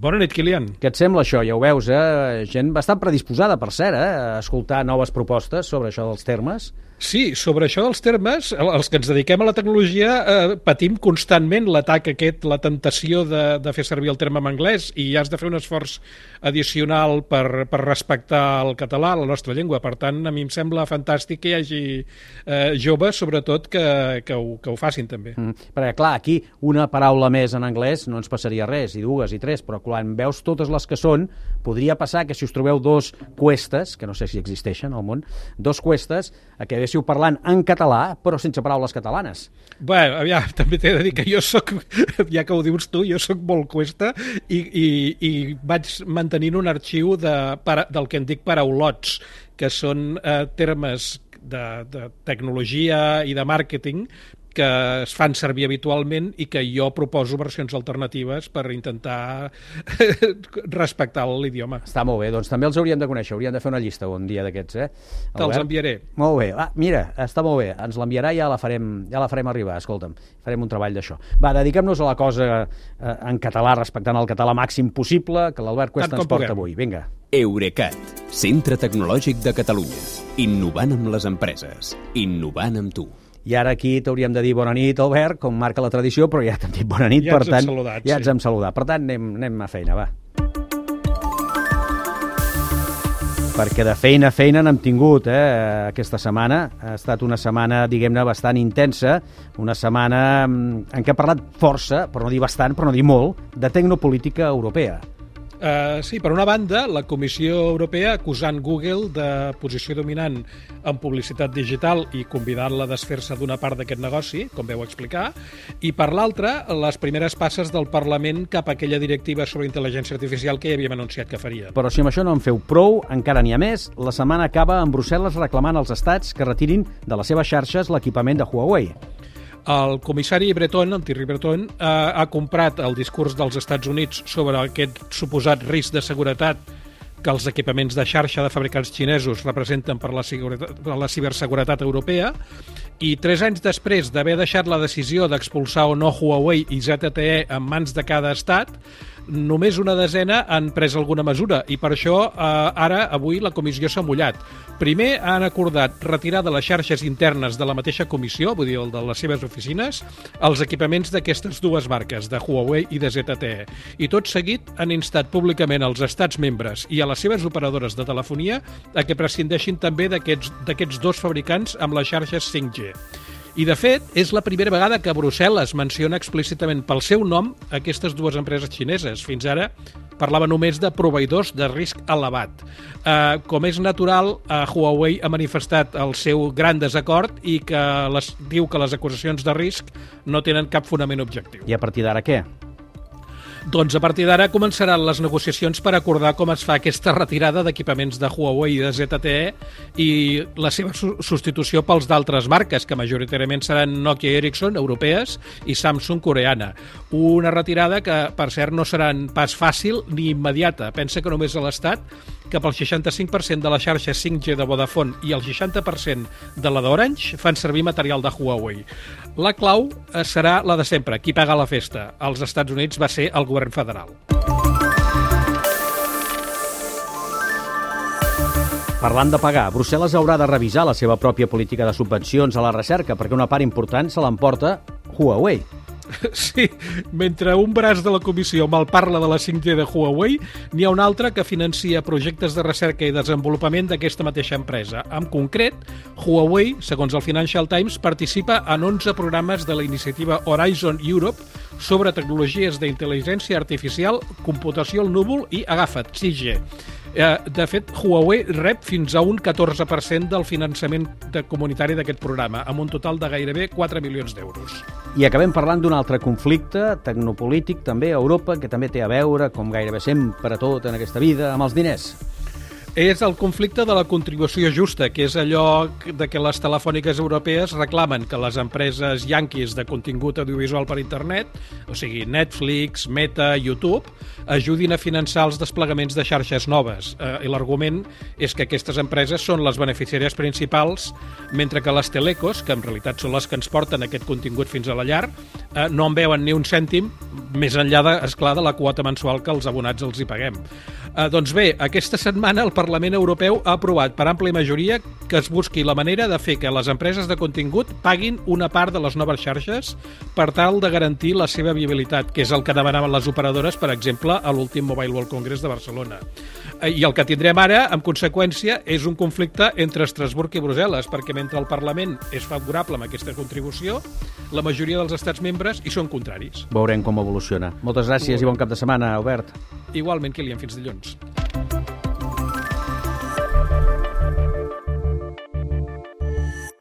Bona nit, Kilian. Què et sembla això? Ja ho veus, eh? Gent bastant predisposada, per cert, eh? a escoltar noves propostes sobre això dels termes. Sí, sobre això dels termes, els que ens dediquem a la tecnologia eh, patim constantment l'atac aquest, la tentació de, de fer servir el terme en anglès i has de fer un esforç addicional per, per respectar el català, la nostra llengua. Per tant, a mi em sembla fantàstic que hi hagi eh, joves, sobretot, que, que, ho, que ho facin també. Mm, perquè, clar, aquí una paraula més en anglès no ens passaria res, i dues, i tres, però quan veus totes les que són, podria passar que si us trobeu dos cuestes, que no sé si existeixen al món, dos cuestes, que estiguéssiu parlant en català, però sense paraules catalanes. Bé, aviam, també t'he de dir que jo sóc, ja que ho dius tu, jo sóc molt cuesta i, i, i vaig mantenint un arxiu de, para, del que en dic paraulots, que són eh, termes de, de tecnologia i de màrqueting que es fan servir habitualment i que jo proposo versions alternatives per intentar respectar l'idioma. Està molt bé, doncs també els hauríem de conèixer, hauríem de fer una llista un dia d'aquests, eh? Te'ls enviaré. Molt bé, ah, mira, està molt bé, ens l'enviarà i ja la farem, ja la farem arribar, escolta'm, farem un treball d'això. Va, dediquem-nos a la cosa eh, en català, respectant el català màxim possible, que l'Albert Cuesta ens porta avui. Vinga. Eurecat, centre tecnològic de Catalunya. Innovant amb les empreses. Innovant amb tu. I ara aquí t'hauríem de dir bona nit, Albert, com marca la tradició, però ja t'hem dit bona nit, ja per tant, saludat, ja sí. ens hem saludat. Per tant, anem, anem a feina, va. Perquè de feina a feina n'hem tingut eh, aquesta setmana. Ha estat una setmana, diguem-ne, bastant intensa, una setmana mm, en què ha parlat força, per no dir bastant, però no dir molt, de tecnopolítica europea. Uh, sí, per una banda, la Comissió Europea acusant Google de posició dominant en publicitat digital i convidant-la a desfer-se d'una part d'aquest negoci, com veu explicar, i per l'altra, les primeres passes del Parlament cap a aquella directiva sobre intel·ligència artificial que ja havíem anunciat que faria. Però si amb això no en feu prou, encara n'hi ha més, la setmana acaba amb Brussel·les reclamant als estats que retirin de les seves xarxes l'equipament de Huawei. El comissari Breton, el Thierry Breton, eh, ha comprat el discurs dels Estats Units sobre aquest suposat risc de seguretat que els equipaments de xarxa de fabricants xinesos representen per la, per la ciberseguretat europea i tres anys després d'haver deixat la decisió d'expulsar o no Huawei i ZTE en mans de cada estat, només una desena han pres alguna mesura i per això eh, ara, avui, la comissió s'ha mullat. Primer han acordat retirar de les xarxes internes de la mateixa comissió, vull dir, el de les seves oficines, els equipaments d'aquestes dues marques, de Huawei i de ZTE. I tot seguit han instat públicament als estats membres i a les seves operadores de telefonia a que prescindeixin també d'aquests dos fabricants amb les xarxes 5G. I, de fet, és la primera vegada que Brussel·les menciona explícitament pel seu nom aquestes dues empreses xineses. Fins ara parlava només de proveïdors de risc elevat. Eh, com és natural, eh, Huawei ha manifestat el seu gran desacord i que les, diu que les acusacions de risc no tenen cap fonament objectiu. I a partir d'ara què? Doncs a partir d'ara començaran les negociacions per acordar com es fa aquesta retirada d'equipaments de Huawei i de ZTE i la seva substitució pels d'altres marques, que majoritàriament seran Nokia i Ericsson, europees, i Samsung, coreana. Una retirada que, per cert, no serà pas fàcil ni immediata. Pensa que només a l'Estat cap al 65% de la xarxa 5G de Vodafone i el 60% de la d'Orange fan servir material de Huawei. La clau eh, serà la de sempre, qui paga la festa. Als Estats Units va ser el govern federal. Parlant de pagar, Brussel·les haurà de revisar la seva pròpia política de subvencions a la recerca perquè una part important se l'emporta Huawei. Sí, mentre un braç de la comissió mal parla de la 5G de Huawei, n'hi ha un altre que financia projectes de recerca i desenvolupament d'aquesta mateixa empresa. En concret, Huawei, segons el Financial Times, participa en 11 programes de la iniciativa Horizon Europe sobre tecnologies d'intel·ligència artificial, computació al núvol i, agafa't, 6G. Eh, de fet, Huawei rep fins a un 14% del finançament de comunitari d'aquest programa, amb un total de gairebé 4 milions d'euros. I acabem parlant d'un altre conflicte tecnopolític també a Europa, que també té a veure, com gairebé sempre tot en aquesta vida, amb els diners. És el conflicte de la contribució justa, que és allò de que les telefòniques europees reclamen que les empreses yanquis de contingut audiovisual per internet, o sigui, Netflix, Meta, YouTube, ajudin a finançar els desplegaments de xarxes noves. Eh, I l'argument és que aquestes empreses són les beneficiàries principals, mentre que les telecos, que en realitat són les que ens porten aquest contingut fins a la llar, eh, no en veuen ni un cèntim, més enllà, de, esclar, de la quota mensual que els abonats els hi paguem. Eh, doncs bé, aquesta setmana el Parlament Europeu ha aprovat per àmplia majoria que es busqui la manera de fer que les empreses de contingut paguin una part de les noves xarxes per tal de garantir la seva viabilitat, que és el que demanaven les operadores, per exemple, a l'últim Mobile World Congress de Barcelona. Eh, I el que tindrem ara, en conseqüència, és un conflicte entre Estrasburg i Brussel·les, perquè mentre el Parlament és favorable amb aquesta contribució, la majoria dels estats membres hi són contraris. Veurem com evoluciona. Moltes gràcies i bon cap de setmana, Albert. Igualment, Kilian, fins dilluns.